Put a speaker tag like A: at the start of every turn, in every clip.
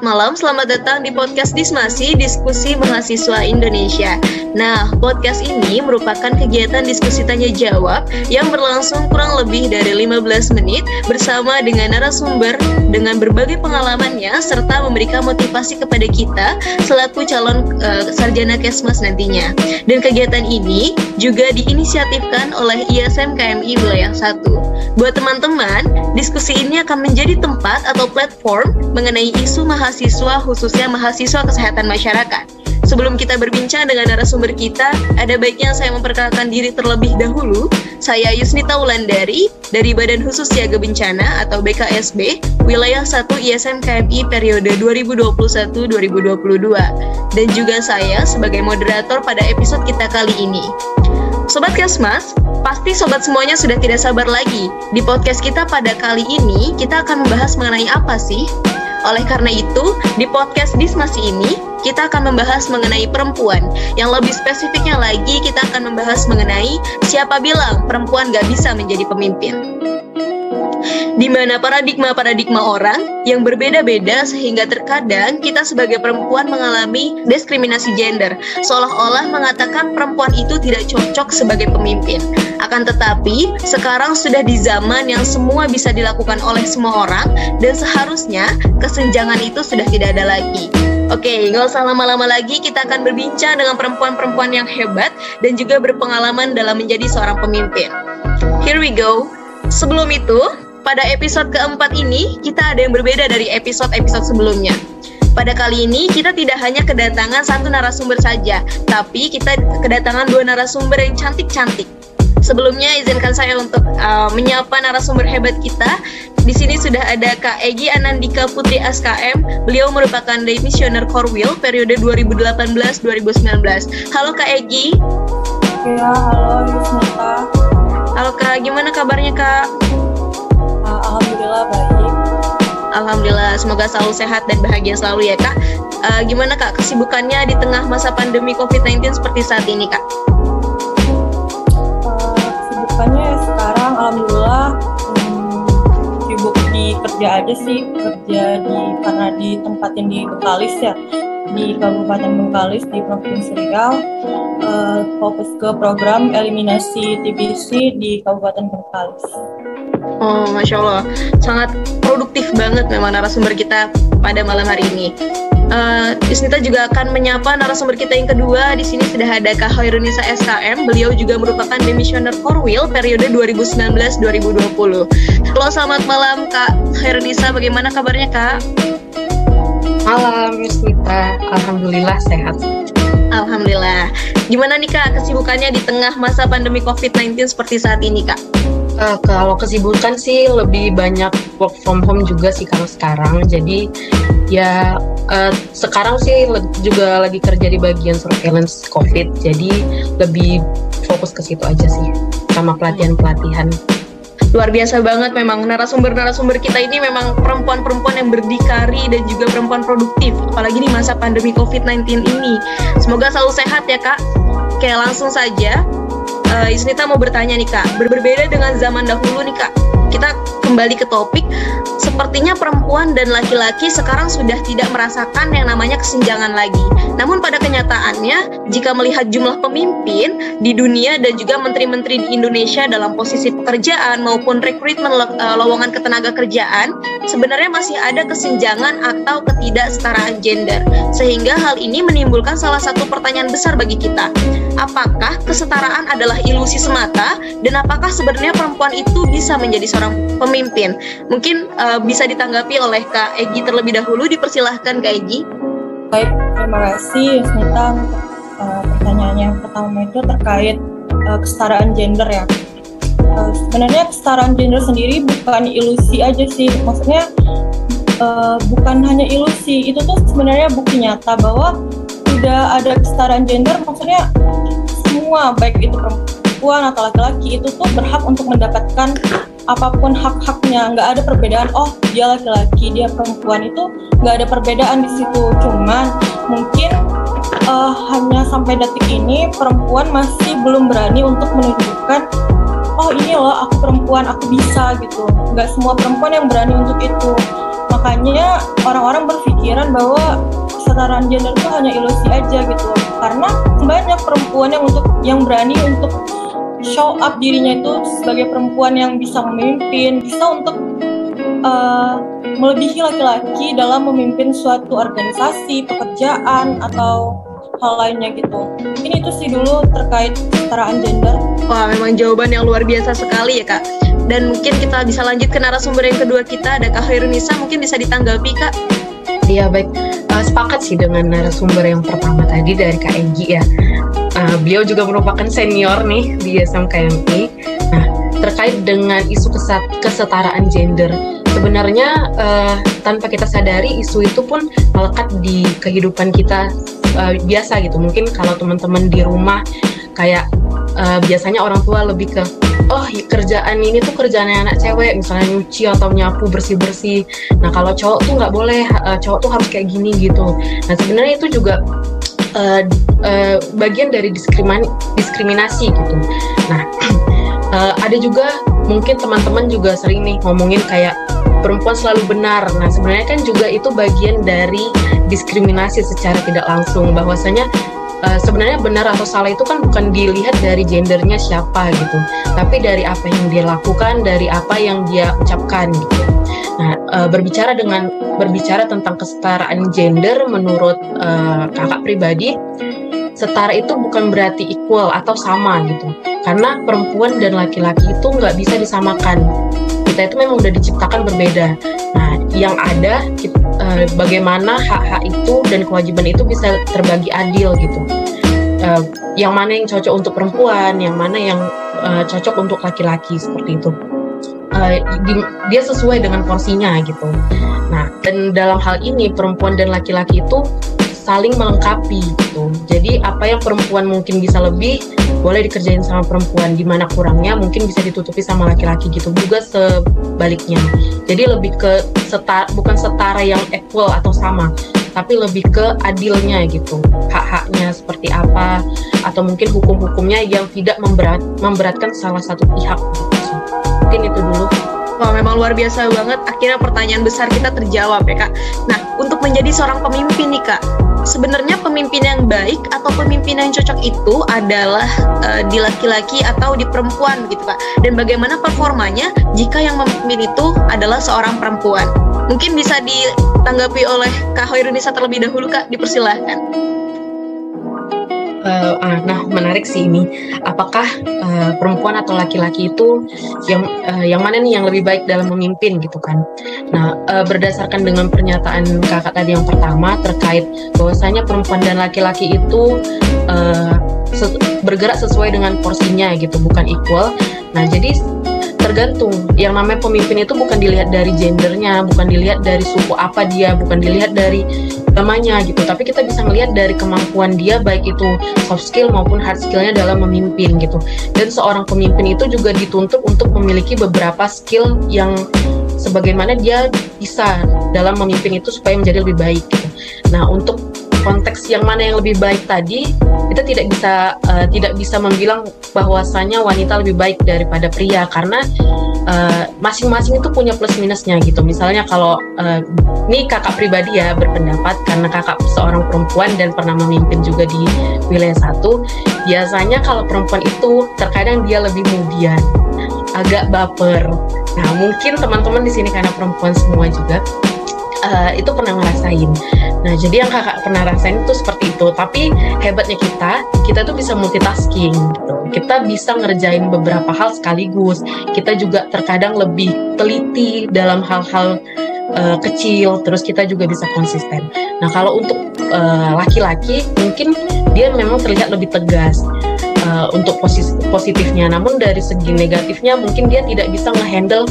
A: selamat malam. Selamat datang di podcast Dismasi, Diskusi Mahasiswa Indonesia. Nah, podcast ini merupakan kegiatan diskusi tanya jawab yang berlangsung kurang lebih dari 15 menit bersama dengan narasumber dengan berbagai pengalamannya serta memberikan motivasi kepada kita selaku calon uh, sarjana Kesmas nantinya. Dan kegiatan ini juga diinisiatifkan oleh ISM KMI Wilayah 1. Buat teman-teman, diskusi ini akan menjadi tempat atau platform mengenai isu mahasiswa khususnya mahasiswa kesehatan masyarakat. Sebelum kita berbincang dengan narasumber kita, ada baiknya saya memperkenalkan diri terlebih dahulu. Saya Yusnita Wulandari dari Badan Khusus Siaga Bencana atau BKSB, Wilayah 1 ISM KMI periode 2021-2022. Dan juga saya sebagai moderator pada episode kita kali ini. Sobat Kesmas, pasti sobat semuanya sudah tidak sabar lagi. Di podcast kita pada kali ini, kita akan membahas mengenai apa sih? Oleh karena itu, di podcast Dismasi ini, kita akan membahas mengenai perempuan. Yang lebih spesifiknya lagi, kita akan membahas mengenai siapa bilang perempuan gak bisa menjadi pemimpin di mana paradigma-paradigma orang yang berbeda-beda sehingga terkadang kita sebagai perempuan mengalami diskriminasi gender, seolah-olah mengatakan perempuan itu tidak cocok sebagai pemimpin. Akan tetapi, sekarang sudah di zaman yang semua bisa dilakukan oleh semua orang dan seharusnya kesenjangan itu sudah tidak ada lagi. Oke, nggak usah lama-lama lagi, kita akan berbincang dengan perempuan-perempuan yang hebat dan juga berpengalaman dalam menjadi seorang pemimpin. Here we go. Sebelum itu, pada episode keempat ini, kita ada yang berbeda dari episode-episode sebelumnya. Pada kali ini, kita tidak hanya kedatangan satu narasumber saja, tapi kita kedatangan dua narasumber yang cantik-cantik. Sebelumnya, izinkan saya untuk uh, menyapa narasumber hebat kita. Di sini sudah ada Kak Egi Anandika Putri SKM. Beliau merupakan Demisioner Korwil periode 2018-2019. Halo Kak Egi.
B: Ya, halo Yusnita.
A: Halo Kak, gimana kabarnya Kak?
B: Alhamdulillah baik.
A: Alhamdulillah, semoga selalu sehat dan bahagia selalu ya kak. Uh, gimana kak kesibukannya di tengah masa pandemi COVID-19 seperti saat ini kak?
B: Uh, kesibukannya sekarang alhamdulillah hmm, sibuk di kerja aja sih kerja di karena ditempatin di Bengkalis ya di Kabupaten Bengkalis di Provinsi Riau uh, fokus ke program eliminasi TBC di Kabupaten Bengkalis.
A: Oh, masya Allah, sangat produktif banget memang narasumber kita pada malam hari ini. Uh, Isnita juga akan menyapa narasumber kita yang kedua. Di sini sudah ada Kak Hoirunisa SKM. Beliau juga merupakan demisioner Korwil periode 2019-2020. Halo, selamat malam Kak Hoirunisa. Bagaimana kabarnya Kak?
C: Malam, Yusnita. Alhamdulillah sehat.
A: Alhamdulillah. Gimana nih Kak kesibukannya di tengah masa pandemi COVID-19 seperti saat ini Kak?
C: Uh, kalau kesibukan sih lebih banyak work from home juga sih kalau sekarang. Jadi ya uh, sekarang sih juga lagi kerja di bagian surveillance COVID. Jadi lebih fokus ke situ aja sih sama pelatihan-pelatihan.
A: Luar biasa banget memang narasumber-narasumber kita ini memang perempuan-perempuan yang berdikari dan juga perempuan produktif apalagi di masa pandemi COVID-19 ini. Semoga selalu sehat ya Kak. Oke, langsung saja uh, Isnita mau bertanya nih kak, Ber berbeda dengan zaman dahulu nih kak, kita kembali ke topik, sepertinya perempuan dan laki-laki sekarang sudah tidak merasakan yang namanya kesenjangan lagi. Namun pada kenyataannya, jika melihat jumlah pemimpin di dunia dan juga menteri-menteri di Indonesia dalam posisi pekerjaan maupun rekrutmen eh, lowongan ketenaga kerjaan, sebenarnya masih ada kesenjangan atau ketidaksetaraan gender. Sehingga hal ini menimbulkan salah satu pertanyaan besar bagi kita. Apakah kesetaraan adalah ilusi semata dan apakah sebenarnya perempuan itu bisa menjadi seorang pemimpin? Mungkin uh, bisa ditanggapi oleh Kak Egi terlebih dahulu. Dipersilahkan Kak Egi.
B: Baik, terima kasih Snita untuk uh, pertanyaan yang pertama itu terkait uh, kesetaraan gender ya. Sebenarnya kesetaraan gender sendiri bukan ilusi aja sih. Maksudnya uh, bukan hanya ilusi, itu tuh sebenarnya bukti nyata bahwa sudah ada kesetaraan gender. Maksudnya semua baik itu atau laki-laki itu tuh berhak untuk mendapatkan apa pun hak-haknya. Nggak ada perbedaan oh dia laki-laki dia perempuan itu nggak ada perbedaan di situ. Cuman mungkin uh, hanya sampai detik ini perempuan masih belum berani untuk menunjukkan oh ini loh aku perempuan aku bisa gitu. Nggak semua perempuan yang berani untuk itu. Makanya orang-orang berpikiran bahwa kesetaraan gender itu hanya ilusi aja gitu. Karena banyak perempuan yang untuk yang berani untuk show up dirinya itu sebagai perempuan yang bisa memimpin bisa untuk uh, melebihi laki-laki dalam memimpin suatu organisasi pekerjaan atau hal lainnya gitu. Mungkin itu sih dulu terkait kesetaraan gender.
A: Wah memang jawaban yang luar biasa sekali ya kak. Dan mungkin kita bisa lanjut ke narasumber yang kedua kita. Ada kak Hairunisa mungkin bisa ditanggapi kak?
C: Iya baik, uh, sepakat sih dengan narasumber yang pertama tadi dari Kak Egi ya. Uh, beliau juga merupakan senior nih di SMKMI. Nah, terkait dengan isu kesetaraan gender, sebenarnya uh, tanpa kita sadari isu itu pun melekat di kehidupan kita uh, biasa gitu. Mungkin kalau teman-teman di rumah kayak uh, biasanya orang tua lebih ke oh kerjaan ini tuh kerjaan anak cewek misalnya nyuci atau nyapu bersih bersih nah kalau cowok tuh nggak boleh cowok tuh harus kayak gini gitu nah sebenarnya itu juga uh, uh, bagian dari diskrimin diskriminasi gitu nah uh, ada juga mungkin teman-teman juga sering nih ngomongin kayak perempuan selalu benar. Nah, sebenarnya kan juga itu bagian dari diskriminasi secara tidak langsung bahwasanya uh, sebenarnya benar atau salah itu kan bukan dilihat dari gendernya siapa gitu, tapi dari apa yang dia lakukan, dari apa yang dia ucapkan gitu. Nah, uh, berbicara dengan berbicara tentang kesetaraan gender menurut uh, kakak pribadi, setara itu bukan berarti equal atau sama gitu. Karena perempuan dan laki-laki itu nggak bisa disamakan. Kita itu memang udah diciptakan berbeda. Nah, yang ada uh, bagaimana hak-hak itu dan kewajiban itu bisa terbagi adil gitu. Uh, yang mana yang cocok untuk perempuan, yang mana yang uh, cocok untuk laki-laki seperti itu. Uh, di, dia sesuai dengan porsinya gitu. Nah, dan dalam hal ini perempuan dan laki-laki itu saling melengkapi gitu. Jadi apa yang perempuan mungkin bisa lebih boleh dikerjain sama perempuan, di mana kurangnya mungkin bisa ditutupi sama laki-laki gitu. Juga sebaliknya. Jadi lebih ke setara, bukan setara yang equal atau sama, tapi lebih ke adilnya gitu. Hak-haknya seperti apa atau mungkin hukum-hukumnya yang tidak memberat memberatkan salah satu pihak gitu. Mungkin itu dulu.
A: Wah, memang luar biasa banget. Akhirnya pertanyaan besar kita terjawab ya, Kak. Nah, untuk menjadi seorang pemimpin nih, Kak, sebenarnya pemimpin yang baik atau pemimpin yang cocok itu adalah uh, di laki-laki atau di perempuan gitu Kak. Dan bagaimana performanya jika yang memimpin itu adalah seorang perempuan. Mungkin bisa ditanggapi oleh Kak Hoirunisa terlebih dahulu Kak, dipersilahkan.
C: Uh, nah, menarik sih ini. Apakah uh, perempuan atau laki-laki itu yang uh, yang mana nih yang lebih baik dalam memimpin gitu kan? Nah, uh, berdasarkan dengan pernyataan kakak tadi yang pertama terkait bahwasanya perempuan dan laki-laki itu uh, bergerak sesuai dengan porsinya gitu, bukan equal. Nah, jadi tergantung. Yang namanya pemimpin itu bukan dilihat dari gendernya bukan dilihat dari suku apa dia bukan dilihat dari agamanya gitu. Tapi kita bisa melihat dari kemampuan dia baik itu soft skill maupun hard skillnya dalam memimpin gitu. Dan seorang pemimpin itu juga dituntut untuk memiliki beberapa skill yang sebagaimana dia bisa dalam memimpin itu supaya menjadi lebih baik gitu. nah untuk konteks yang mana yang lebih baik tadi kita tidak bisa uh, tidak bisa membilang bahwasanya wanita lebih baik daripada pria. Karena eh, masing-masing uh, itu punya plus minusnya gitu. Misalnya kalau uh, ini kakak pribadi ya berpendapat karena kakak seorang perempuan dan pernah memimpin juga di wilayah satu biasanya kalau perempuan itu terkadang dia lebih kemudian agak baper. Nah mungkin teman-teman di sini karena perempuan semua juga uh, itu pernah ngerasain. Nah, jadi yang kakak pernah rasain itu seperti itu. Tapi hebatnya kita, kita tuh bisa multitasking gitu. Kita bisa ngerjain beberapa hal sekaligus. Kita juga terkadang lebih teliti dalam hal-hal uh, kecil. Terus kita juga bisa konsisten. Nah, kalau untuk eh, laki-laki, uh, mungkin dia memang terlihat lebih tegas. Uh, untuk posis positifnya, namun dari segi negatifnya mungkin dia tidak bisa ngehandle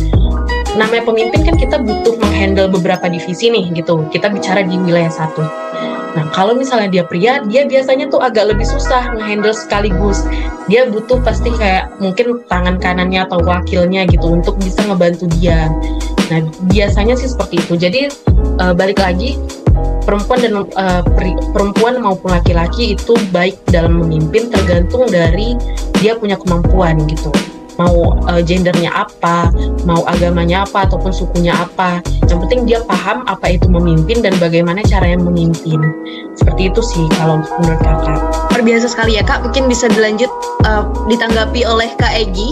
C: namanya pemimpin kan kita butuh menghandle beberapa divisi nih gitu. Kita bicara di wilayah satu. Nah, kalau misalnya dia pria, dia biasanya tuh agak lebih susah ngehandle sekaligus. Dia butuh pasti kayak mungkin tangan kanannya atau wakilnya gitu untuk bisa ngebantu dia. Nah, biasanya sih seperti itu. Jadi uh, balik lagi perempuan dan uh, perempuan maupun laki-laki itu baik dalam memimpin tergantung dari dia punya kemampuan gitu. Mau uh, gendernya apa mau agamanya apa ataupun sukunya apa. Yang penting dia paham apa itu memimpin dan bagaimana cara yang memimpin. Seperti itu sih kalau menurut kakak.
A: Terbiasa sekali ya kak. Mungkin bisa dilanjut uh, ditanggapi oleh kak Egi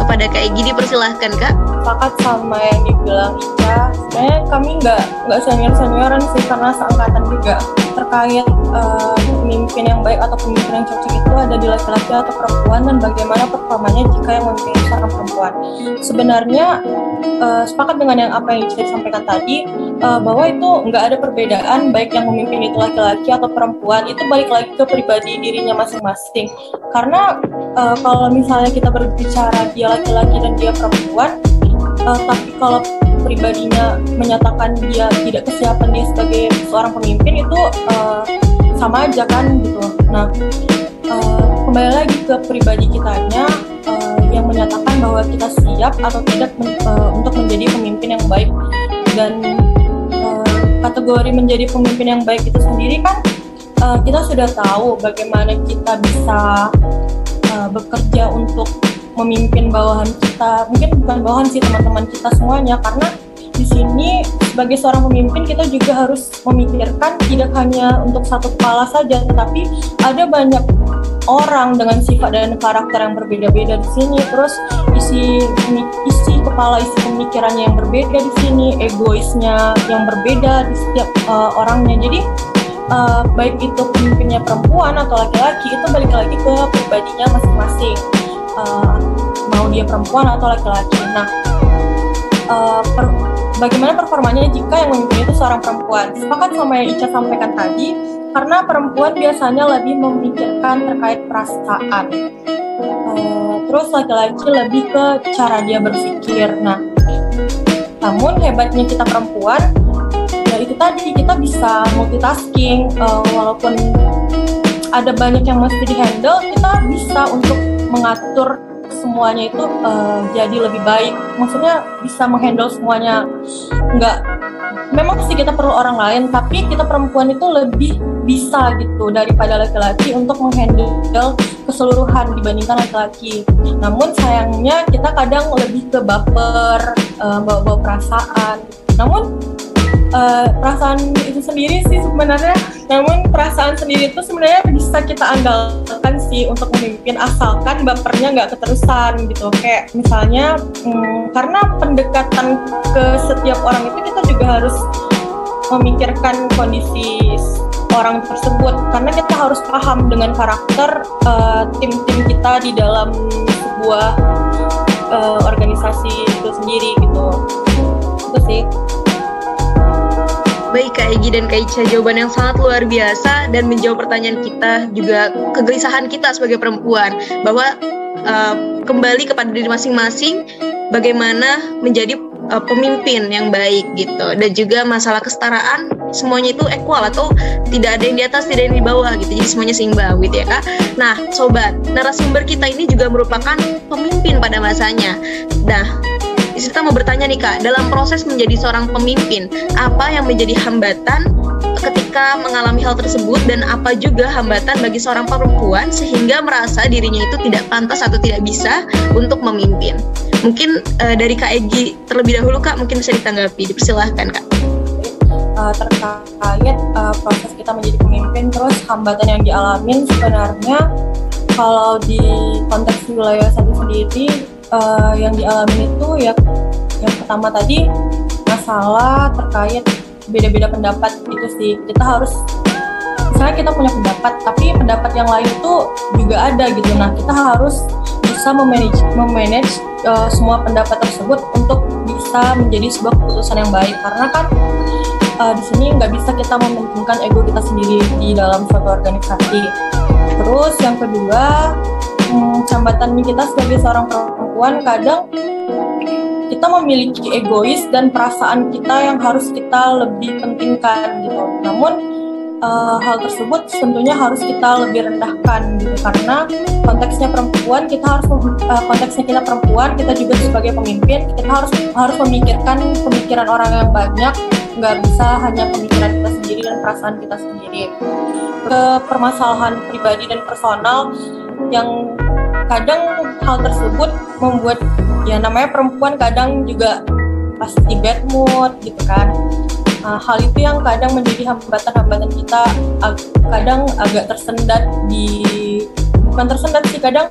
A: kepada Kak Egi dipersilahkan Kak.
B: Sepakat sama yang dibilang Ica, sebenarnya kami nggak nggak senior senioran sih karena seangkatan juga terkait uh, pemimpin yang baik atau pemimpin yang cocok itu ada di laki-laki atau perempuan dan bagaimana performanya jika yang memimpin seorang perempuan. Sebenarnya uh, sepakat dengan yang apa yang Ica sampaikan tadi uh, bahwa itu nggak ada perbedaan baik yang memimpin itu laki-laki atau perempuan itu balik lagi ke pribadi dirinya masing-masing. Karena uh, kalau misalnya kita berbicara dia laki-laki dan dia perempuan, uh, tapi kalau pribadinya menyatakan dia tidak kesiapan dia sebagai seorang pemimpin itu uh, sama aja kan gitu. Nah uh, kembali lagi ke pribadi kitanya uh, yang menyatakan bahwa kita siap atau tidak men uh, untuk menjadi pemimpin yang baik dan uh, kategori menjadi pemimpin yang baik itu sendiri kan uh, kita sudah tahu bagaimana kita bisa uh, bekerja untuk memimpin bawahan kita. Mungkin bukan bawahan sih teman-teman kita semuanya. Karena di sini sebagai seorang pemimpin kita juga harus memikirkan tidak hanya untuk satu kepala saja tetapi ada banyak orang dengan sifat dan karakter yang berbeda-beda di sini. Terus isi isi kepala isi pemikirannya yang berbeda di sini egoisnya yang berbeda di setiap uh, orangnya. Jadi uh, baik itu pemimpinnya perempuan atau laki-laki itu balik lagi ke pribadinya masing-masing uh, mau dia perempuan atau laki-laki. Nah, uh, per, bagaimana performanya jika yang memimpin itu seorang perempuan? Sepakat sama yang Ica sampaikan tadi, karena perempuan biasanya lebih memikirkan terkait perasaan. Uh, terus laki-laki lebih ke cara dia berpikir. Nah, namun hebatnya kita perempuan, ya itu tadi kita bisa multitasking, uh, walaupun ada banyak yang mesti dihandle, kita bisa untuk mengatur semuanya itu uh, jadi lebih baik. Maksudnya bisa menghandle semuanya. Enggak memang sih kita perlu orang lain, tapi kita perempuan itu lebih bisa gitu daripada laki-laki untuk menghandle keseluruhan dibandingkan laki-laki. Namun sayangnya kita kadang lebih ke baper, uh, bawa-bawa perasaan. Namun uh, perasaan itu sendiri sih sebenarnya. Namun perasaan sendiri itu sebenarnya bisa kita andalkan sih untuk memimpin asalkan bapernya nggak keterusan gitu. Kayak misalnya hmm, karena pendekatan ke setiap orang itu kita juga harus memikirkan kondisi orang tersebut. Karena kita harus paham dengan karakter eh, tim-tim uh, kita di dalam sebuah uh, organisasi itu sendiri gitu. Itu sih
A: Baik Kak Egi dan Kak Ica, jawaban yang sangat luar biasa dan menjawab pertanyaan kita juga kegelisahan kita sebagai perempuan bahwa uh, kembali kepada diri masing-masing bagaimana menjadi uh, pemimpin yang baik gitu. Dan juga masalah kesetaraan semuanya itu equal atau tidak ada yang di atas tidak ada yang di bawah gitu. Jadi semuanya seimbang gitu ya kak. Nah sobat narasumber kita ini juga merupakan pemimpin pada masanya. Nah kita mau bertanya nih Kak, dalam proses menjadi seorang pemimpin, apa yang menjadi hambatan ketika mengalami hal tersebut dan apa juga hambatan bagi seorang perempuan sehingga merasa dirinya itu tidak pantas atau tidak bisa untuk memimpin? Mungkin uh, dari Kak Egi terlebih dahulu Kak, mungkin bisa ditanggapi, dipersilahkan Kak.
B: Uh, terkait uh, proses kita menjadi pemimpin, terus hambatan yang dialamin sebenarnya kalau di konteks wilayah satu sendiri uh, yang dialami itu ya yang pertama tadi masalah terkait beda-beda pendapat itu sih. Kita harus misalnya kita punya pendapat tapi pendapat yang lain itu juga ada gitu. Nah kita harus bisa memanage memanage uh, semua pendapat tersebut untuk bisa menjadi sebuah keputusan yang baik. Karena kan uh, di sini nggak bisa kita mementingkan ego kita sendiri di dalam suatu organisasi. Terus yang kedua hmm, kita sebagai seorang perempuan kadang kita memiliki egois dan perasaan kita yang harus kita lebih pentingkan gitu. Namun uh, hal tersebut tentunya harus kita lebih rendahkan gitu karena konteksnya perempuan kita harus uh, konteksnya kita perempuan kita juga sebagai pemimpin kita harus harus memikirkan pemikiran orang yang banyak nggak bisa hanya pemikiran kita sendiri dan perasaan kita sendiri ke permasalahan pribadi dan personal yang kadang hal tersebut membuat ya namanya perempuan kadang juga pasti bad mood gitu kan. Uh, hal itu yang kadang menjadi hambatan-hambatan kita ag kadang agak tersendat di bukan tersendat sih kadang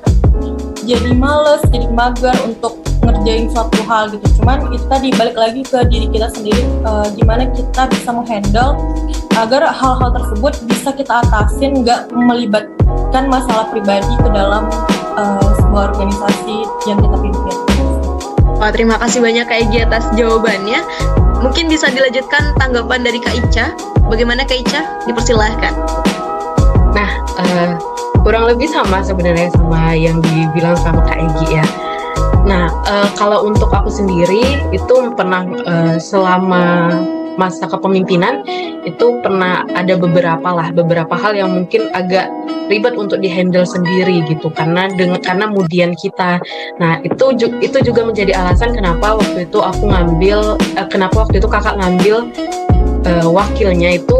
B: jadi males jadi mager untuk ngerjain suatu hal gitu cuman itu tadi balik lagi ke diri kita sendiri uh, gimana kita bisa menghandle agar hal-hal tersebut bisa kita atasin nggak melibatkan masalah pribadi ke dalam uh, sebuah organisasi yang kita pimpin.
A: Wah, terima kasih banyak Kak Egi atas jawabannya. Mungkin bisa dilanjutkan tanggapan dari Kak Ica. Bagaimana Kak Ica? Dipersilahkan.
C: Nah, uh, kurang lebih sama sebenarnya sama yang dibilang sama Kak Egi ya. Nah, uh, kalau untuk aku sendiri itu pernah uh, selama masa kepemimpinan itu pernah ada beberapa lah beberapa hal yang mungkin agak ribet untuk dihandle sendiri gitu karena dengan karena kemudian kita nah itu itu juga menjadi alasan kenapa waktu itu aku ngambil uh, kenapa waktu itu kakak ngambil uh, wakilnya itu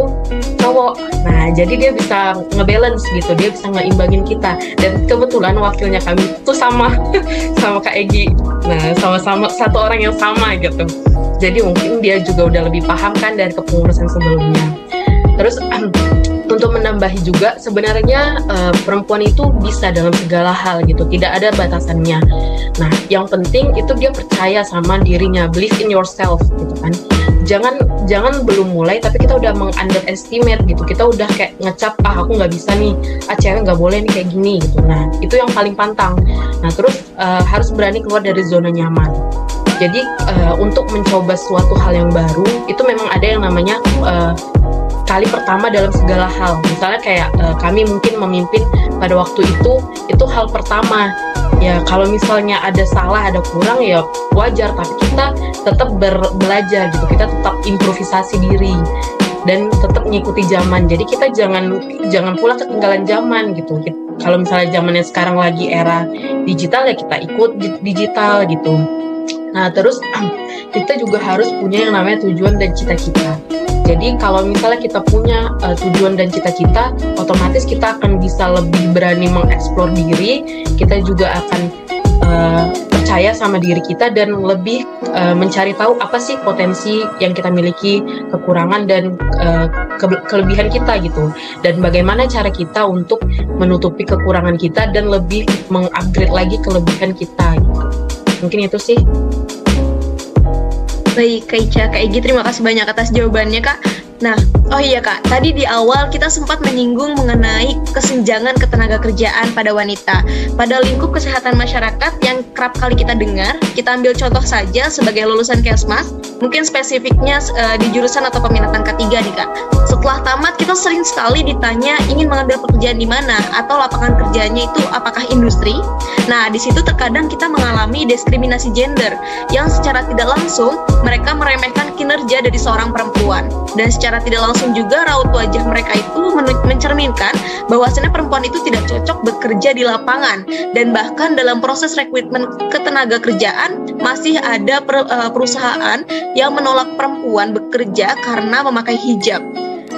C: cowok. Nah, jadi dia bisa ngebalance gitu, dia bisa ngeimbangin kita. Dan kebetulan wakilnya kami itu sama sama Kak Egi. Nah, sama-sama satu orang yang sama gitu. Jadi mungkin dia juga udah lebih paham kan dari kepengurusan sebelumnya. Terus untuk menambahi juga sebenarnya uh, perempuan itu bisa dalam segala hal gitu, tidak ada batasannya. Nah, yang penting itu dia percaya sama dirinya, believe in yourself gitu kan jangan jangan belum mulai tapi kita udah mengunderestimate gitu. Kita udah kayak ngecap ah aku nggak bisa nih. Ah cewek nggak boleh nih kayak gini gitu. Nah itu yang paling pantang. Nah terus uh, harus berani keluar dari zona nyaman. Jadi uh, untuk mencoba suatu hal yang baru itu memang ada yang namanya uh, kali pertama dalam segala hal. Misalnya kayak uh, kami mungkin memimpin pada waktu itu itu hal pertama ya kalau misalnya ada salah ada kurang ya wajar. Tapi kita tetap belajar gitu. Kita tetap improvisasi diri dan tetap mengikuti zaman. Jadi kita jangan jangan pula ketinggalan zaman gitu. Kalau misalnya zamannya sekarang lagi era digital ya kita ikut digital gitu. Nah terus kita juga harus punya yang namanya tujuan dan cita-cita jadi kalau misalnya kita punya uh, tujuan dan cita-cita, otomatis kita akan bisa lebih berani mengeksplor diri. Kita juga akan uh, percaya sama diri kita dan lebih uh, mencari tahu apa sih potensi yang kita miliki, kekurangan dan uh, ke kelebihan kita gitu. Dan bagaimana cara kita untuk menutupi kekurangan kita dan lebih mengupgrade lagi kelebihan kita. Gitu. Mungkin itu sih.
A: Baik, Kak Ica, Kak Egi, terima kasih banyak atas jawabannya, Kak. Nah, oh iya Kak, tadi di awal kita sempat menyinggung mengenai kesenjangan ketenaga kerjaan pada wanita. Pada lingkup kesehatan masyarakat yang kerap kali kita dengar, kita ambil contoh saja sebagai lulusan Kesmas, mungkin spesifiknya uh, di jurusan atau peminatan ketiga nih Kak. Setelah tamat kita sering sekali ditanya ingin mengambil pekerjaan di mana atau lapangan kerjanya itu apakah industri. Nah, di situ terkadang kita mengalami diskriminasi gender yang secara tidak langsung mereka meremehkan kinerja dari seorang perempuan dan secara secara tidak langsung juga raut wajah mereka itu mencerminkan bahwasannya perempuan itu tidak cocok bekerja di lapangan dan bahkan dalam proses rekrutmen ketenaga kerjaan masih ada eh, perusahaan yang menolak perempuan bekerja karena memakai hijab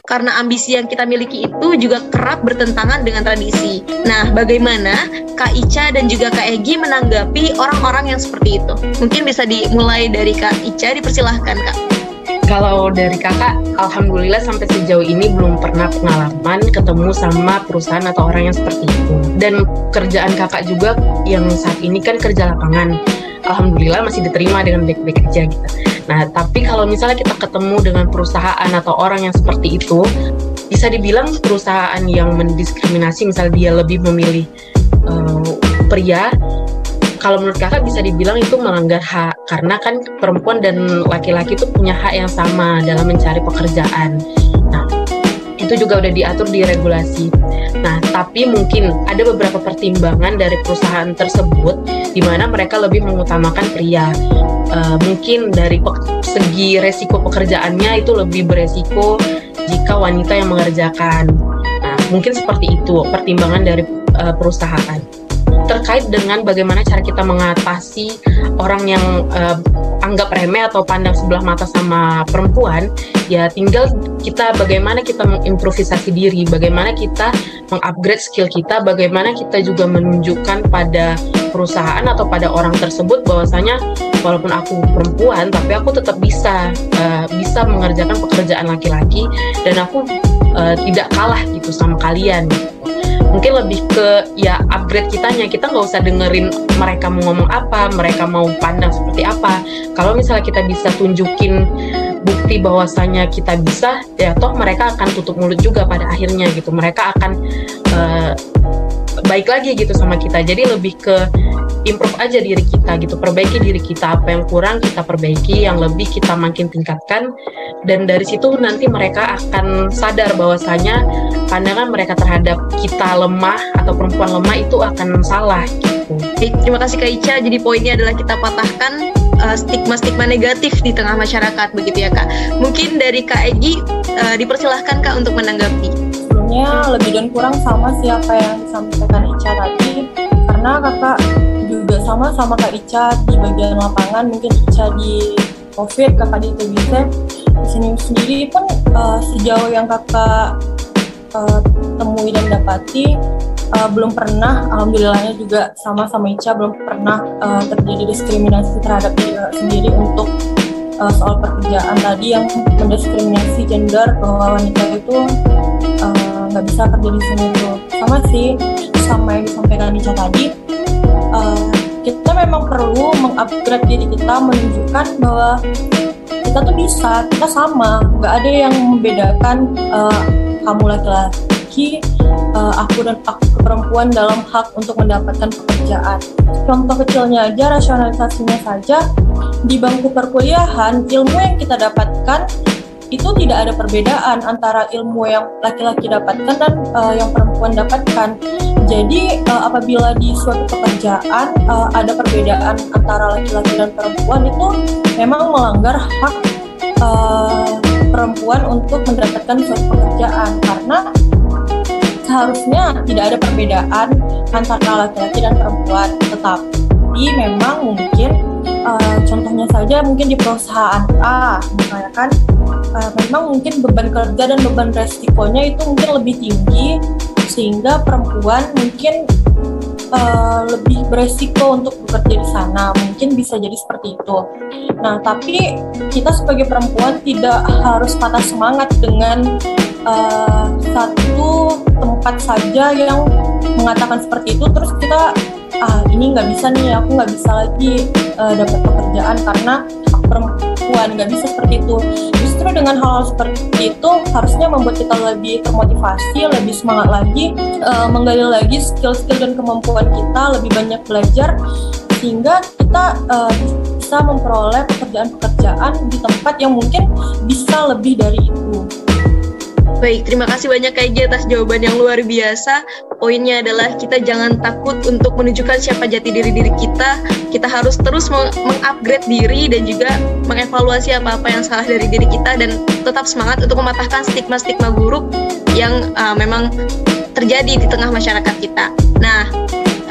A: karena ambisi yang kita miliki itu juga kerap bertentangan dengan tradisi. Nah, bagaimana Kak Ica dan juga Kak Egi menanggapi orang-orang yang seperti itu? Mungkin bisa dimulai dari Kak Ica, dipersilahkan Kak.
C: Kalau dari kakak, alhamdulillah sampai sejauh ini belum pernah pengalaman ketemu sama perusahaan atau orang yang seperti itu. Dan kerjaan kakak juga yang saat ini kan kerja lapangan, alhamdulillah masih diterima dengan baik-baik aja gitu. Nah, tapi kalau misalnya kita ketemu dengan perusahaan atau orang yang seperti itu, bisa dibilang perusahaan yang mendiskriminasi, misal dia lebih memilih uh, pria kalau menurut kakak bisa dibilang itu melanggar hak karena kan perempuan dan laki-laki itu punya hak yang sama dalam mencari pekerjaan. Nah, itu juga udah diatur di regulasi. Nah, tapi mungkin ada beberapa pertimbangan dari perusahaan tersebut di mana mereka lebih mengutamakan pria. Uh, mungkin dari segi resiko pekerjaannya itu lebih beresiko jika wanita yang mengerjakan. Nah, mungkin seperti itu pertimbangan dari uh, perusahaan terkait dengan bagaimana cara kita mengatasi orang yang uh, anggap remeh atau pandang sebelah mata sama perempuan, ya tinggal kita bagaimana kita mengimprovisasi diri, bagaimana kita mengupgrade skill kita, bagaimana kita juga menunjukkan pada perusahaan atau pada orang tersebut bahwasanya walaupun aku perempuan tapi aku tetap bisa uh, bisa mengerjakan pekerjaan laki-laki dan aku uh, tidak kalah gitu sama kalian mungkin lebih ke ya upgrade kitanya. Kita nggak usah dengerin mereka mau ngomong apa mereka mau pandang seperti apa. Kalau misalnya kita bisa tunjukin bukti bahwasanya kita bisa ya toh mereka akan tutup mulut juga pada akhirnya gitu. Mereka akan uh, baik lagi gitu sama kita. Jadi lebih ke improve aja diri kita gitu perbaiki diri kita apa yang kurang kita perbaiki yang lebih kita makin tingkatkan dan dari situ nanti mereka akan sadar bahwasanya pandangan mereka terhadap kita lemah atau perempuan lemah itu akan salah gitu.
A: Terima kasih Kak Ica. Jadi poinnya adalah kita patahkan uh, stigma-stigma negatif di tengah masyarakat begitu ya Kak. Mungkin dari Kak Egi uh, dipersilahkan Kak untuk menanggapi.
B: Sebenarnya lebih dan kurang sama sih apa yang disampaikan Ica tadi karena kakak sama sama Kak Ica di bagian lapangan mungkin Ica di COVID kakak di TBC di sini sendiri pun uh, sejauh yang kakak uh, temui dan dapati uh, belum pernah alhamdulillahnya juga sama sama Ica belum pernah uh, terjadi diskriminasi terhadap diri sendiri untuk uh, soal pekerjaan tadi yang mendiskriminasi gender bahwa wanita itu nggak uh, bisa kerja di sini. Itu sama sih sama yang disampaikan Ica tadi uh, kita memang perlu mengupgrade diri kita menunjukkan bahwa kita tuh bisa kita sama. Nggak ada yang membedakan uh, kamu laki-laki uh, aku dan aku perempuan dalam hak untuk mendapatkan pekerjaan. Contoh kecilnya aja rasionalisasinya saja di bangku perkuliahan ilmu yang kita dapatkan itu tidak ada perbedaan antara ilmu yang laki-laki dapatkan dan uh, yang perempuan dapatkan. Jadi uh, apabila di suatu pekerjaan uh, ada perbedaan antara laki-laki dan perempuan itu memang melanggar hak uh, perempuan untuk mendapatkan suatu pekerjaan karena seharusnya tidak ada perbedaan antara laki-laki dan perempuan. Tetapi memang mungkin uh, contohnya saja mungkin di perusahaan A misalnya kan uh, memang mungkin beban kerja dan beban resikonya itu mungkin lebih tinggi sehingga perempuan mungkin uh, lebih beresiko untuk bekerja di sana. Mungkin bisa jadi seperti itu. Nah tapi kita sebagai perempuan tidak harus patah semangat dengan uh, satu tempat saja yang mengatakan seperti itu. Terus kita ah ini nggak bisa nih aku nggak bisa lagi uh, dapat pekerjaan karena perempuan nggak bisa seperti itu justru dengan hal, hal seperti itu harusnya membuat kita lebih termotivasi lebih semangat lagi uh, menggali lagi skill-skill dan kemampuan kita lebih banyak belajar sehingga kita uh, bisa memperoleh pekerjaan-pekerjaan di tempat yang mungkin bisa lebih dari itu.
A: Baik, terima kasih banyak Kak Iji atas jawaban yang luar biasa. Poinnya adalah kita jangan takut untuk menunjukkan siapa jati diri diri kita. Kita harus terus mengupgrade diri dan juga mengevaluasi apa-apa yang salah dari diri kita dan tetap semangat untuk mematahkan stigma-stigma buruk yang uh, memang terjadi di tengah masyarakat kita. Nah,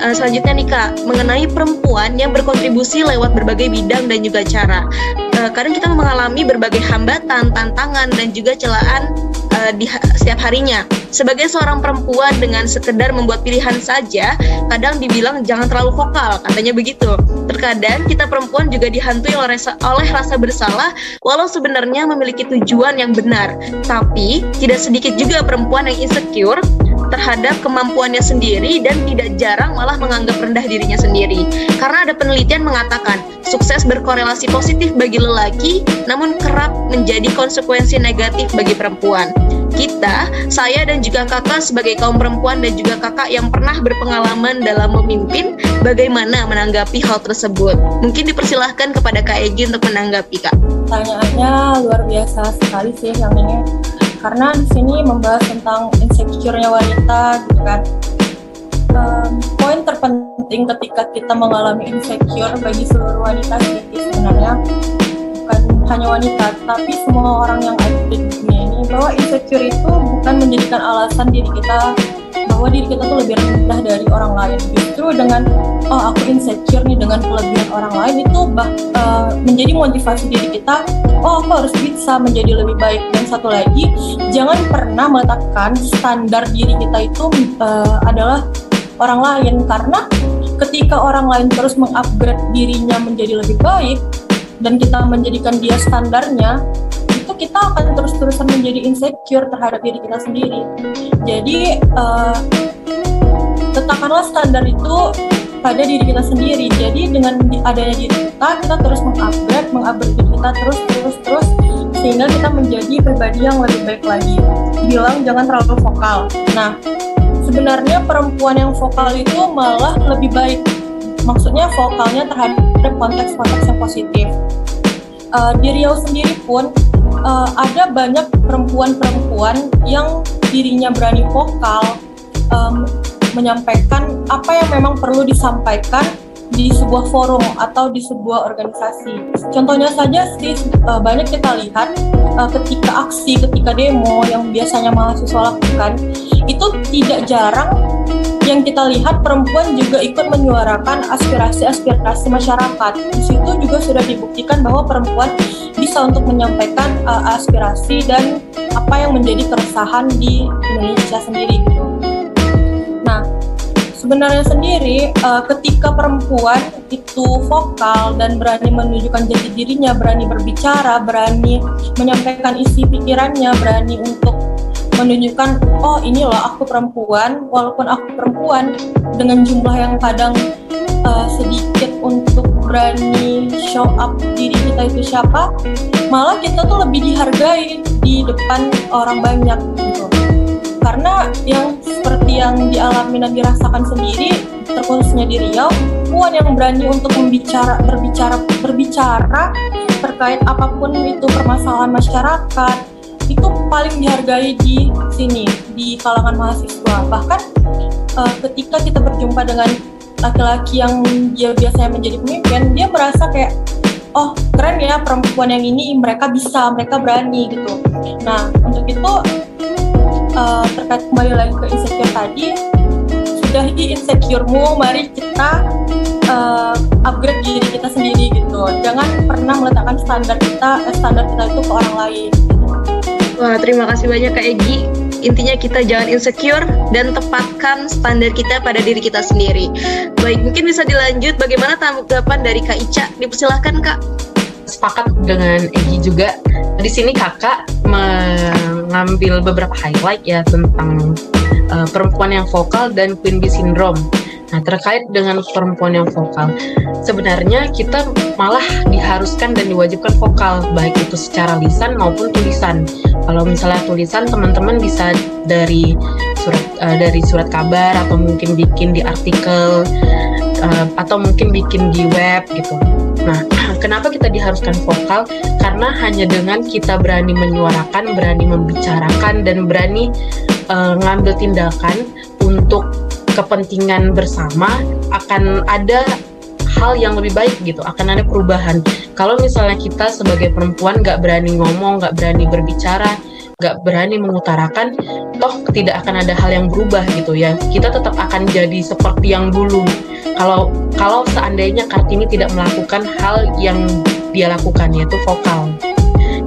A: uh, selanjutnya nih Kak, mengenai perempuan yang berkontribusi lewat berbagai bidang dan juga cara. Uh, kadang kita mengalami berbagai hambatan, tantangan, dan juga celaan uh, di setiap harinya. Sebagai seorang perempuan dengan sekedar membuat pilihan saja, kadang dibilang jangan terlalu vokal, katanya begitu. Terkadang kita perempuan juga dihantui oleh oleh rasa bersalah, walau sebenarnya memiliki tujuan yang benar. Tapi tidak sedikit juga perempuan yang insecure terhadap kemampuannya sendiri dan tidak jarang malah menganggap rendah dirinya sendiri. Karena ada penelitian mengatakan sukses berkorelasi positif bagi lelaki, namun kerap menjadi konsekuensi negatif bagi perempuan. Kita, saya dan juga kakak sebagai kaum perempuan dan juga kakak yang pernah berpengalaman dalam memimpin, bagaimana menanggapi hal tersebut? Mungkin dipersilahkan kepada Kak Egi untuk menanggapi, Kak.
B: Pertanyaannya luar biasa sekali sih yang ini karena di sini membahas tentang insecure-nya wanita gitu kan. Um, poin terpenting ketika kita mengalami insecure bagi seluruh wanita sih sebenarnya. Bukan hanya wanita tapi semua orang yang ada di dunia ini bahwa insecure itu bukan menjadikan alasan diri kita bahwa diri kita tuh lebih rendah dari orang lain. Justru dengan oh aku insecure nih dengan kelebihan orang lain itu bah uh, menjadi motivasi diri kita oh aku harus bisa menjadi lebih baik. Dan satu lagi jangan pernah meletakkan standar diri kita itu uh, adalah orang lain. Karena ketika orang lain terus mengupgrade dirinya menjadi lebih baik dan kita menjadikan dia standarnya itu kita akan terus-terusan menjadi insecure terhadap diri kita sendiri jadi uh, letakkanlah standar itu pada diri kita sendiri. Jadi dengan adanya diri kita, kita terus mengupgrade, mengupgrade diri kita terus, terus, terus, sehingga kita menjadi pribadi yang lebih baik lagi. Bilang jangan terlalu vokal. Nah, sebenarnya perempuan yang vokal itu malah lebih baik. Maksudnya vokalnya terhadap konteks-konteks yang positif. Uh, di Riau sendiri pun uh, ada banyak perempuan-perempuan yang dirinya berani vokal, um, menyampaikan apa yang memang perlu disampaikan di sebuah forum atau di sebuah organisasi. Contohnya saja sih eh, banyak kita lihat eh, ketika aksi, ketika demo yang biasanya mahasiswa lakukan itu tidak jarang yang kita lihat perempuan juga ikut menyuarakan aspirasi-aspirasi masyarakat. Di situ juga sudah dibuktikan bahwa perempuan bisa untuk menyampaikan uh, aspirasi dan apa yang menjadi keresahan di Indonesia sendiri gitu sebenarnya sendiri uh, ketika perempuan itu vokal dan berani menunjukkan jati dirinya, berani berbicara, berani menyampaikan isi pikirannya, berani untuk menunjukkan oh ini loh aku perempuan walaupun aku perempuan dengan jumlah yang kadang uh, sedikit untuk berani show up diri kita itu siapa malah kita tuh lebih dihargai di depan orang banyak gitu. Karena yang seperti yang dialami dan dirasakan sendiri terkhususnya di Riau puan yang berani untuk membicara berbicara berbicara terkait apa pun itu permasalahan masyarakat itu paling dihargai di sini di kalangan mahasiswa. Bahkan uh, ketika kita berjumpa dengan laki-laki yang dia biasanya menjadi pemimpin dia merasa kayak oh keren ya perempuan yang ini mereka bisa mereka berani gitu. Nah untuk itu uh, terkait kembali lagi ke insecure tadi sudah di insecuremu mari kita uh, upgrade diri kita sendiri gitu. Jangan pernah meletakkan standar kita standar kita itu ke orang lain
A: Wah, terima kasih banyak Kak Egi. Intinya kita jangan insecure dan tepatkan standar kita pada diri kita sendiri. Baik, mungkin bisa dilanjut bagaimana tanggapan dari Kak Ica? Dipersilahkan Kak.
C: Sepakat dengan Egi juga. Di sini kakak mengambil beberapa highlight ya tentang uh, perempuan yang vokal dan Queen Bee Syndrome. Nah, terkait dengan perempuan yang vokal, sebenarnya kita malah diharuskan dan diwajibkan vokal, baik itu secara lisan maupun tulisan. Kalau misalnya tulisan, teman-teman bisa dari surat uh, dari surat kabar atau mungkin bikin di artikel uh, atau mungkin bikin di web gitu. Nah, kenapa kita diharuskan vokal? Karena hanya dengan kita berani menyuarakan, berani membicarakan, dan berani uh, ngambil tindakan untuk kepentingan bersama akan ada hal yang lebih baik gitu akan ada perubahan. Kalau misalnya kita sebagai perempuan nggak berani ngomong nggak berani berbicara nggak berani mengutarakan toh tidak akan ada hal yang berubah gitu ya. Kita tetap akan jadi seperti yang dulu. Kalau kalau seandainya Kartini tidak melakukan hal yang dia lakukan yaitu vokal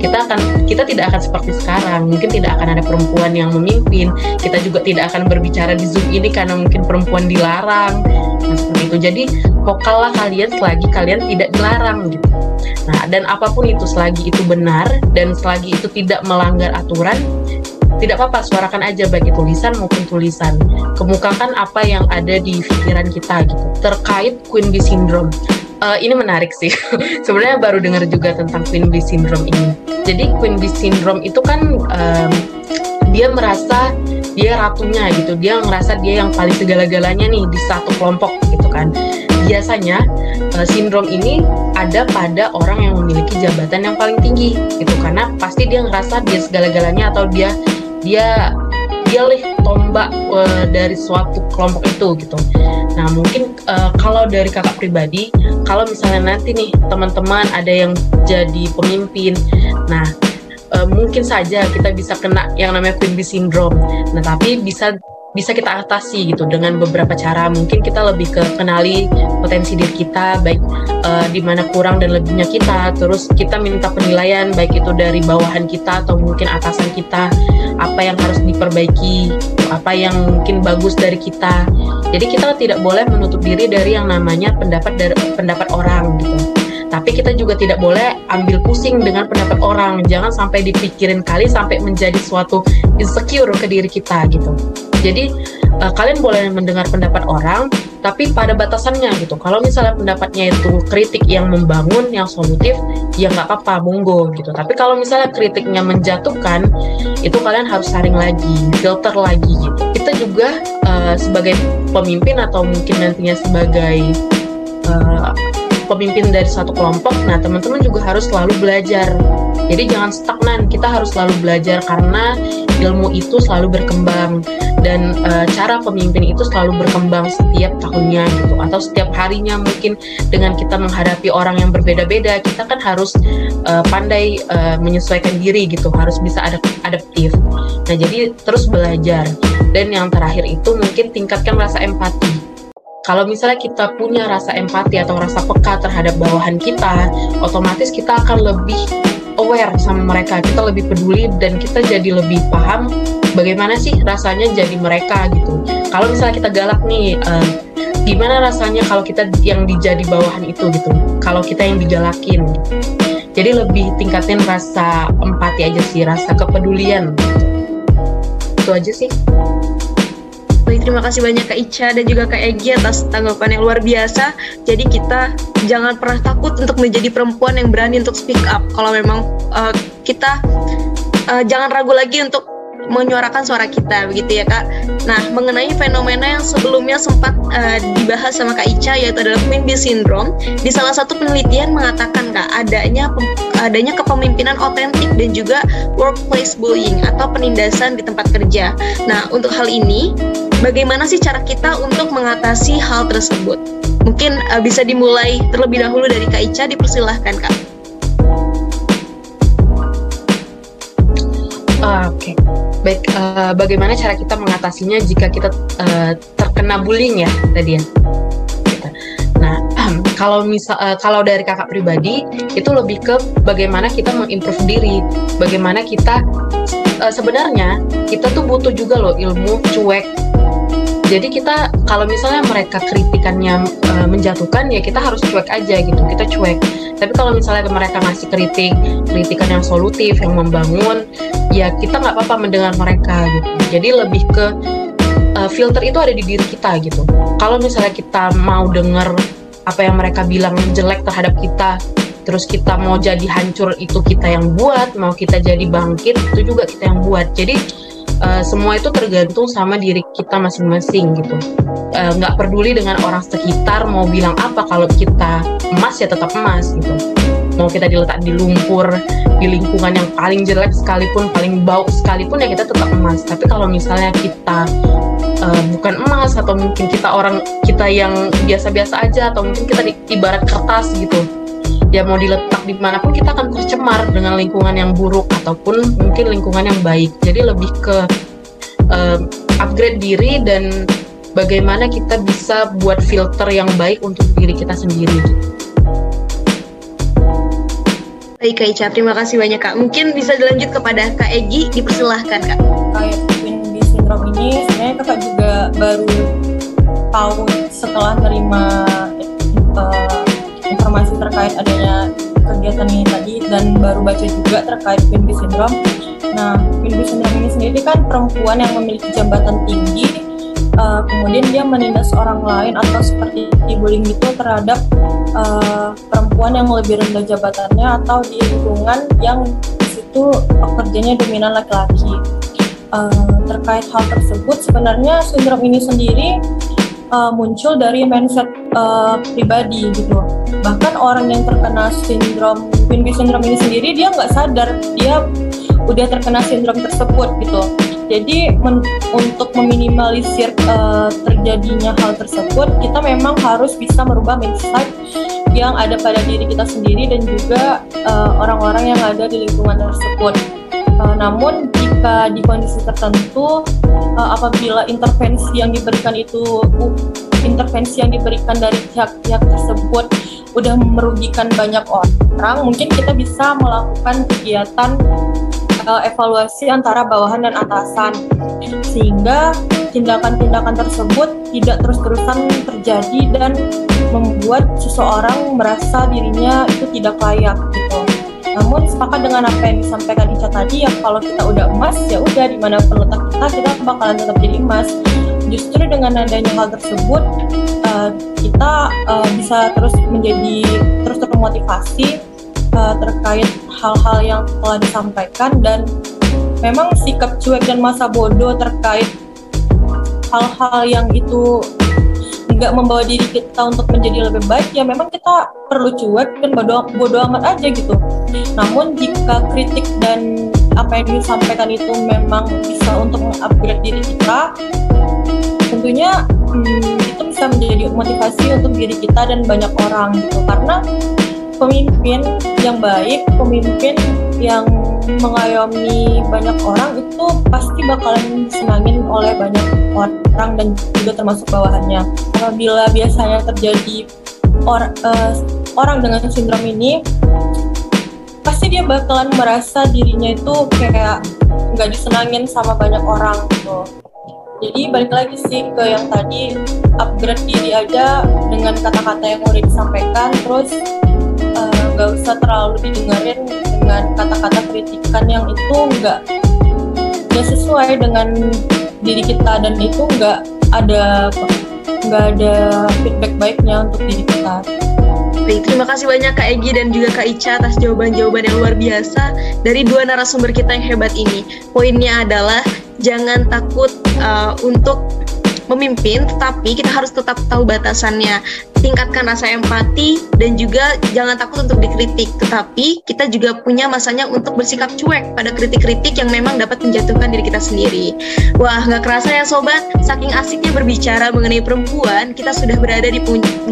C: kita akan kita tidak akan seperti sekarang. Mungkin tidak akan ada perempuan yang memimpin. Kita juga tidak akan berbicara di zoom ini karena mungkin perempuan dilarang. Nah seperti itu. Jadi vokal lah kalian selagi kalian tidak dilarang gitu. Nah dan apa pun itu selagi itu benar dan selagi itu tidak melanggar aturan tidak apa-apa suarakan aja baik tulisan maupun tulisan. Kemukakan apa yang ada di pikiran kita gitu. Terkait Queen Bee Syndrome uh, ini menarik sih. Sebenarnya baru dengar juga tentang Queen Bee Syndrome ini. Jadi Queen Bee Syndrome itu kan um, dia merasa dia ratunya gitu. Dia ngerasa dia yang paling segala-galanya nih di satu kelompok gitu kan. Biasanya uh, sindrom ini ada pada orang yang memiliki jabatan yang paling tinggi gitu. Karena pasti dia ngerasa dia segala-galanya atau dia dia dia lih tombak uh, dari suatu kelompok itu gitu. Nah mungkin uh, kalau dari kakak pribadi, kalau misalnya nanti nih teman-teman ada yang jadi pemimpin, nah uh, mungkin saja kita bisa kena yang namanya Queen Bee Syndrome. Nah tapi bisa bisa kita atasi gitu dengan beberapa cara. Mungkin kita lebih ke kenali potensi diri kita, baik uh, di mana kurang dan lebihnya kita. Terus kita minta penilaian baik itu dari bawahan kita atau mungkin atasan kita, apa yang harus diperbaiki, apa yang mungkin bagus dari kita. Jadi kita tidak boleh menutup diri dari yang namanya pendapat dari pendapat orang gitu tapi kita juga tidak boleh ambil pusing dengan pendapat orang. Jangan sampai dipikirin kali sampai menjadi suatu insecure ke diri kita gitu. Jadi uh, kalian boleh mendengar pendapat orang tapi pada batasannya gitu. Kalau misalnya pendapatnya itu kritik yang membangun yang solutif ya nggak apa-apa monggo gitu. Tapi kalau misalnya kritiknya menjatuhkan itu kalian harus saring lagi filter lagi gitu. Kita juga uh, sebagai pemimpin atau mungkin nantinya sebagai uh, pemimpin dari satu kelompok, nah teman-teman juga harus selalu belajar. Jadi jangan stagnan, kita harus selalu belajar karena ilmu itu selalu berkembang dan e, cara pemimpin itu selalu berkembang setiap tahunnya gitu atau setiap harinya mungkin dengan kita menghadapi orang yang berbeda-beda, kita kan harus e, pandai e, menyesuaikan diri gitu, harus bisa adap adaptif. Nah, jadi terus belajar. Dan yang terakhir itu mungkin tingkatkan rasa empati kalau misalnya kita punya rasa empati atau rasa peka terhadap bawahan kita, otomatis kita akan lebih aware sama mereka, kita lebih peduli dan kita jadi lebih paham bagaimana sih rasanya jadi mereka gitu. Kalau misalnya kita galak nih, uh, gimana rasanya kalau kita yang dijadi bawahan itu gitu, kalau kita yang digalakin. Jadi lebih tingkatin rasa empati aja sih, rasa kepedulian. Itu aja sih.
A: Baik, terima kasih banyak Kak Ica dan juga Kak Egi atas tanggapan yang luar biasa. Jadi kita jangan pernah takut untuk menjadi perempuan yang berani untuk speak up. Kalau memang uh, kita uh, jangan ragu lagi untuk menyuarakan suara kita begitu ya kak. Nah mengenai fenomena yang sebelumnya sempat uh, dibahas sama kak Ica yaitu adalah Bee Syndrome. Di salah satu penelitian mengatakan kak adanya adanya kepemimpinan otentik dan juga workplace bullying atau penindasan di tempat kerja. Nah untuk hal ini bagaimana sih cara kita untuk mengatasi hal tersebut? Mungkin uh, bisa dimulai terlebih dahulu dari Kak Ica, dipersilahkan Kak.
C: Uh, Oke, okay. baik. Uh, bagaimana cara kita mengatasinya jika kita uh, terkena bullying ya tadi ya? Nah, kalau misal uh, kalau dari kakak pribadi itu lebih ke bagaimana kita mengimprove diri, bagaimana kita uh, sebenarnya kita tuh butuh juga loh ilmu cuek jadi kita kalau misalnya mereka kritikannya uh, menjatuhkan ya kita harus cuek aja gitu. Kita cuek. Tapi kalau misalnya mereka ngasih kritik kritikan yang solutif yang membangun ya kita nggak apa-apa mendengar mereka gitu. Jadi lebih ke uh, filter itu ada di diri kita gitu. Kalau misalnya kita mau dengar apa yang mereka bilang jelek terhadap kita terus kita mau jadi hancur itu kita yang buat mau kita jadi bangkit itu juga kita yang buat. Jadi uh, semua itu tergantung sama diri kita masing-masing gitu. Uh, nggak uh, peduli dengan orang sekitar mau bilang apa kalau kita emas ya tetap emas gitu. Mau kita diletak di lumpur di lingkungan yang paling jelek sekalipun paling bau sekalipun ya kita tetap emas. Tapi kalau misalnya kita uh, bukan emas atau mungkin kita orang kita yang biasa-biasa aja atau mungkin kita di, ibarat kertas gitu ya mau diletak di mana pun kita akan tercemar dengan lingkungan yang buruk ataupun mungkin lingkungan yang baik jadi lebih ke uh, upgrade diri dan bagaimana kita bisa buat filter yang baik untuk diri kita sendiri
A: Baik Kak Ica, terima kasih banyak Kak. Mungkin bisa dilanjut kepada Kak Egi, dipersilahkan Kak.
B: Kayak Syndrome ini sebenarnya kakak juga baru tahu setelah terima informasi terkait adanya kegiatan ini tadi dan baru baca juga terkait Bee Syndrome. Nah, Bee Syndrome ini sendiri kan perempuan yang memiliki jabatan tinggi, uh, kemudian dia menindas orang lain atau seperti bullying itu terhadap uh, perempuan yang lebih rendah jabatannya atau di lingkungan yang di situ pekerjanya dominan laki-laki. Uh, terkait hal tersebut, sebenarnya sindrom ini sendiri uh, muncul dari mindset uh, pribadi gitu. Bahkan orang yang terkena sindrom Queen Bee syndrome ini sendiri dia nggak sadar dia udah terkena sindrom tersebut gitu. Jadi men untuk meminimalisir uh, terjadinya hal tersebut, kita memang harus bisa merubah mindset yang ada pada diri kita sendiri dan juga orang-orang uh, yang ada di lingkungan tersebut. Uh, namun jika di kondisi tertentu uh, apabila intervensi yang diberikan itu uh, intervensi yang diberikan dari pihak-pihak tersebut udah merugikan banyak orang, mungkin kita bisa melakukan kegiatan uh, evaluasi antara bawahan dan atasan sehingga tindakan-tindakan tersebut tidak terus-terusan terjadi dan membuat seseorang merasa dirinya itu tidak layak gitu. Namun sepakat dengan apa yang disampaikan Ica tadi ya kalau kita udah emas ya udah di mana letak kita kita bakalan tetap jadi emas. Justru dengan adanya hal tersebut uh, kita uh, bisa terus menjadi terus termotivasi uh, terkait hal-hal yang telah disampaikan dan memang sikap cuek dan masa bodoh terkait hal-hal yang itu nggak membawa diri kita untuk menjadi lebih baik ya memang kita perlu cuek dan bodoh bodoh amat aja gitu. Namun jika kritik dan apa yang disampaikan itu memang bisa untuk mengupgrade diri kita tentunya hmm, itu bisa menjadi motivasi untuk diri kita dan banyak orang gitu karena pemimpin yang baik pemimpin yang mengayomi banyak orang itu pasti bakalan disenangin oleh banyak orang dan juga termasuk bawahannya. Apabila biasanya terjadi or, uh, orang dengan sindrom ini, pasti dia bakalan merasa dirinya itu kayak nggak disenangin sama banyak orang gitu. Jadi balik lagi sih ke yang tadi upgrade diri aja dengan kata-kata yang udah disampaikan, terus eh, nggak uh, usah terlalu didengarin dengan kata-kata kritikan yang itu nggak nggak sesuai dengan diri kita dan itu nggak ada nggak ada feedback baiknya untuk diri kita.
A: Baik, terima kasih banyak Kak Egi dan juga Kak Ica atas jawaban-jawaban yang luar biasa dari dua narasumber kita yang hebat ini. Poinnya adalah jangan takut uh, untuk memimpin, tetapi kita harus tetap tahu batasannya. Tingkatkan rasa empati dan juga jangan takut untuk dikritik. Tetapi kita juga punya masanya untuk bersikap cuek pada kritik-kritik yang memang dapat menjatuhkan diri kita sendiri. Wah, nggak kerasa ya sobat, saking asiknya berbicara mengenai perempuan, kita sudah berada di,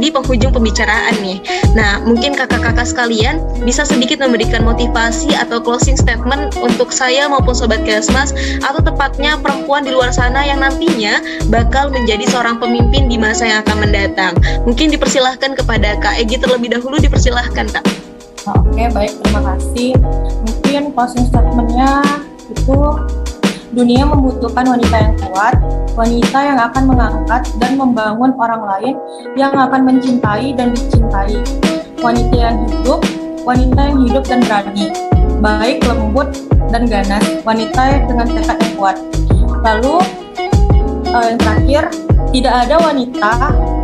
A: di penghujung pembicaraan nih. Nah, mungkin kakak-kakak sekalian bisa sedikit memberikan motivasi atau closing statement untuk saya maupun sobat Kesmas atau tepatnya perempuan di luar sana yang nantinya bakal menjadi seorang pemimpin di masa yang akan mendatang. Mungkin dipersilahkan kepada Kak Egi terlebih dahulu, dipersilahkan Kak.
B: Oke, baik, terima kasih. Mungkin closing statementnya itu dunia membutuhkan wanita yang kuat, wanita yang akan mengangkat dan membangun orang lain yang akan mencintai dan dicintai. Wanita yang hidup, wanita yang hidup dan berani, baik, lembut, dan ganas, wanita dengan tekad yang kuat. Lalu uh, yang terakhir tidak ada wanita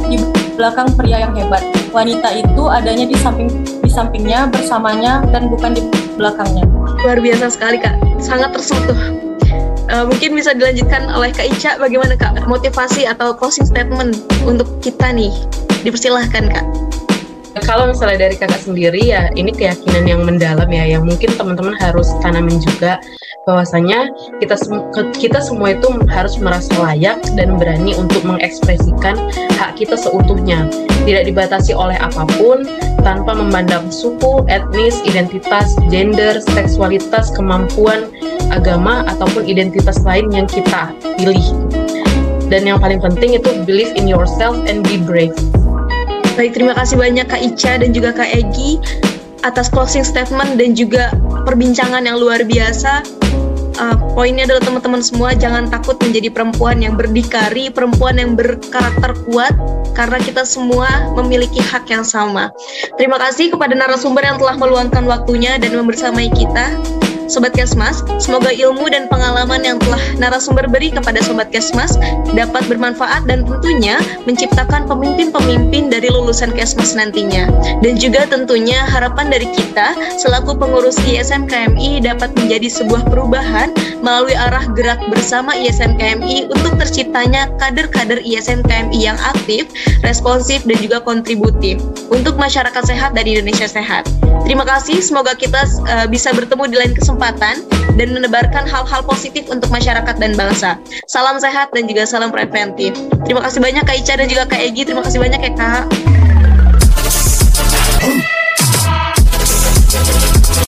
B: di belakang pria yang hebat. Wanita itu adanya di samping di sampingnya, bersamanya, dan bukan di belakangnya.
A: Luar biasa sekali kak, sangat tersentuh. Uh, mungkin bisa dilanjutkan oleh Kak Ica, bagaimana Kak motivasi atau closing statement untuk kita nih? Dipersilahkan Kak.
C: Kalau misalnya dari kakak sendiri ya ini keyakinan yang mendalam ya yang mungkin teman-teman harus tanamin juga bahwasanya kita kita semua itu harus merasa layak dan berani untuk mengekspresikan hak kita seutuhnya tidak dibatasi oleh apa pun tanpa memandang suku, etnis, identitas, gender, seksualitas, kemampuan, agama ataupun identitas lain yang kita pilih. Dan yang paling penting itu believe in yourself and be brave.
A: Baik, terima kasih banyak Kak Ica dan juga Kak Egi atas closing statement dan juga perbincangan yang luar biasa. Uh, poinnya adalah teman-teman semua jangan takut menjadi perempuan yang berdikari, perempuan yang berkarakter kuat karena kita semua memiliki hak yang sama. Terima kasih kepada narasumber yang telah meluangkan waktunya dan membersamai kita. Sobat Kesmas, semoga ilmu dan pengalaman yang telah narasumber beri kepada Sobat Kesmas dapat bermanfaat dan tentunya menciptakan pemimpin-pemimpin dari lulusan Kesmas nantinya. Dan juga tentunya harapan dari kita selaku pengurus ISM KMI dapat menjadi sebuah perubahan melalui arah gerak bersama ISM KMI untuk terciptanya kader-kader ISM KMI yang aktif, responsif, dan juga kontributif untuk masyarakat sehat dan Indonesia sehat. Terima kasih, semoga kita uh, bisa bertemu di lain kesempatan kesempatan dan menebarkan hal-hal positif untuk masyarakat dan bangsa. Salam sehat dan juga salam preventif. Terima kasih banyak Kak Ica dan juga Kak Egi. Terima kasih banyak ya Kak.